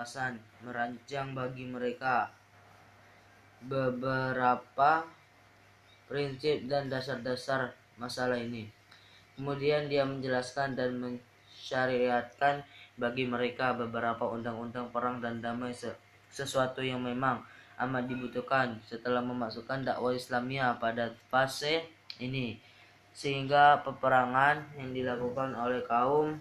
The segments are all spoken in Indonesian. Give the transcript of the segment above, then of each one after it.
Hasan merancang bagi mereka beberapa prinsip dan dasar-dasar masalah ini. Kemudian dia menjelaskan dan mensyariatkan bagi mereka beberapa undang-undang perang dan damai sesuatu yang memang amat dibutuhkan setelah memasukkan dakwah Islamia pada fase ini sehingga peperangan yang dilakukan oleh kaum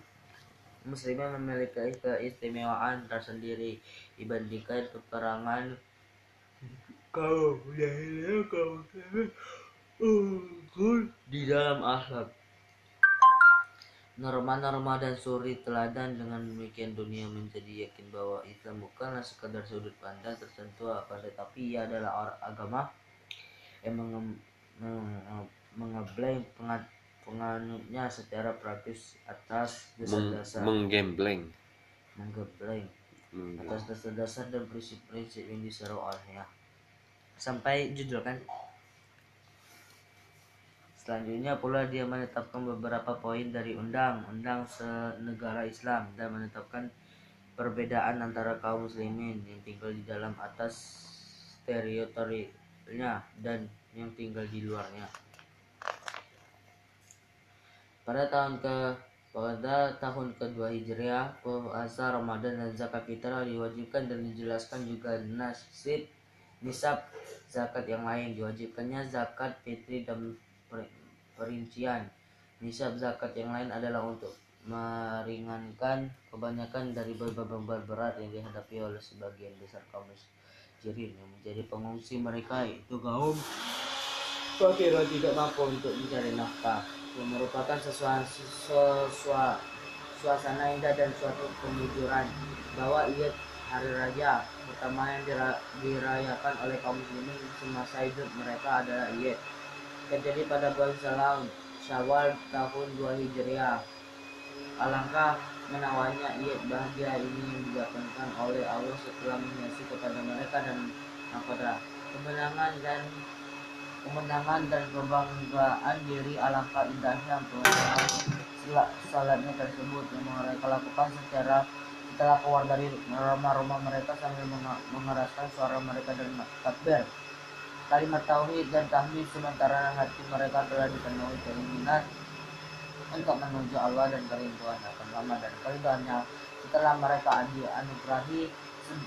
muslimin memiliki keistimewaan tersendiri dibandingkan peperangan kaum jahiliyah kaum di dalam akhlak. Norma-norma dan suri teladan dengan demikian dunia menjadi yakin bahwa Islam bukanlah sekadar sudut pandang tertentu apa tetapi ia adalah agama yang mengebleng penganutnya secara praktis atas dasar-dasar menggembleng menggembleng atas dasar-dasar dan prinsip-prinsip yang diseru olehnya sampai judul kan? Selanjutnya pula dia menetapkan beberapa poin dari undang-undang senegara Islam dan menetapkan perbedaan antara kaum muslimin yang tinggal di dalam atas teritorinya dan yang tinggal di luarnya. Pada tahun ke pada tahun kedua Hijriah, puasa Ramadan dan zakat fitrah diwajibkan dan dijelaskan juga nasib nisab zakat yang lain diwajibkannya zakat fitri dan perincian. Nisab zakat yang lain adalah untuk meringankan kebanyakan dari beban berat yang dihadapi oleh sebagian besar kaum muslimin yang menjadi pengungsi mereka itu kaum fakir tidak mampu untuk mencari nafkah merupakan sesuatu, suasana indah dan suatu kemujuran bahwa ia hari raya pertama yang dirayakan oleh kaum muslimin semasa hidup mereka adalah Iyad terjadi pada bulan Salam Syawal tahun 2 Hijriah. Alangkah menawarnya iat bahagia ini yang didatangkan oleh Allah setelah mengasih kepada mereka dan kepada kemenangan dan kemenangan dan kebanggaan diri alangkah indahnya pemenangan salatnya tersebut yang mereka lakukan secara setelah keluar dari rumah-rumah mereka sambil mengeraskan suara mereka dan takbir. Kalimat tauhid dan tahmid sementara hati mereka telah dipenuhi keinginan untuk menuju Allah dan kerinduan akan lama dan kerinduannya setelah mereka anugerahi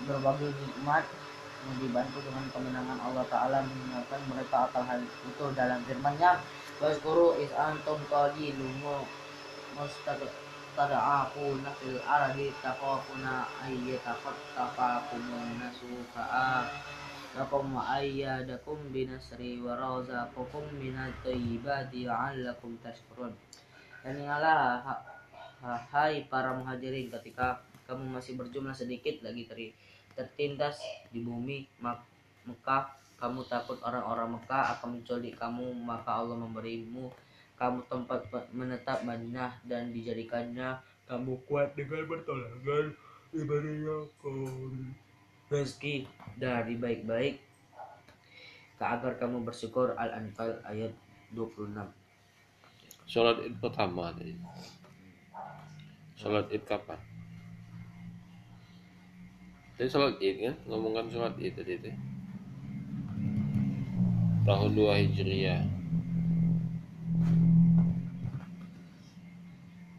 berbagai nikmat yang dibantu dengan kemenangan Allah Ta'ala mengingatkan mereka akan hal itu dalam firman-Nya. Waskuru is antum qalilumu mustada'afuna fil ardi taqafuna ayyatafattafakumun nasufa'a lakum wa ayyadakum binasri wa razaqakum minat thayyibati la'allakum tashkurun. Dan ingatlah hai para muhajirin ketika kamu masih berjumlah sedikit lagi teri tertindas di bumi Mekah. Kamu takut orang-orang Mekah akan menculik kamu maka Allah memberimu kamu tempat menetap Madinah dan dijadikannya kamu kuat dengan pertolongan kaum rezeki dari baik-baik agar kamu bersyukur. Al-Anfal ayat 26 Sholat id pertama Sholat id kapan? Tadi sholat id kan? Ngomongkan sholat id tadi itu. Tahun 2 Hijriah.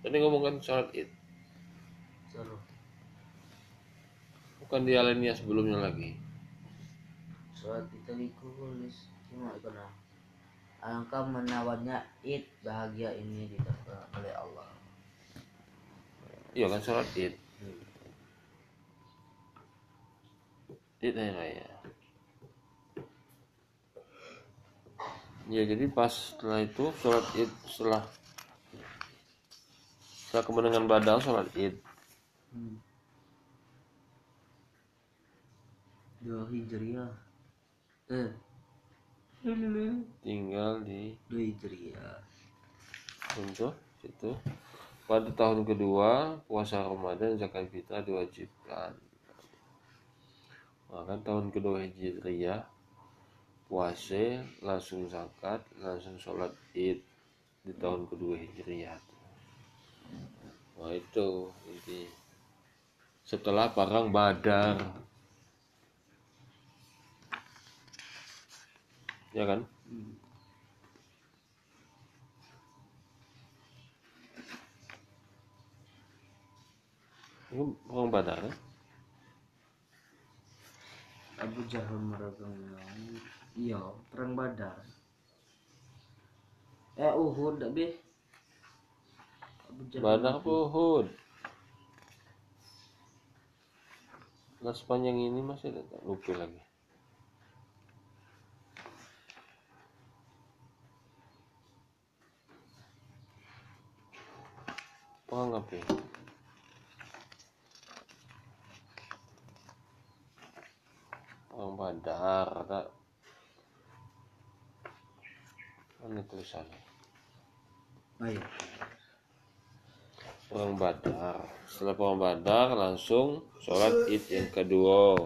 Tadi ngomongkan sholat id. Bukan di alinea sebelumnya lagi. Sholat kita dikulis cuma karena alangkah menawarnya id bahagia ini didapat oleh Allah. Iya kan sholat id. Id hari raya ya. Jadi pas setelah itu sholat id setelah setelah kemenangan badal sholat id. Hmm. dua hijriah. Eh. Tinggal di dua hijriah. Untuk itu pada tahun kedua puasa Ramadan zakat fitrah diwajibkan maka tahun kedua hijriah puasa langsung zakat langsung sholat id di tahun kedua hijriah nah itu inti setelah perang Badar. Ya kan? Perang Badar ya? Abu Jahal meragang iya perang Badar eh Uhud be Abu Jahal Badar apa Uhud? Nah sepanjang ini masih tak lupa lagi. Perang apa ya? Perang Badar tak Mana tulisannya? oh iya Perang Badar. Setelah perang Badar langsung sholat id yang kedua.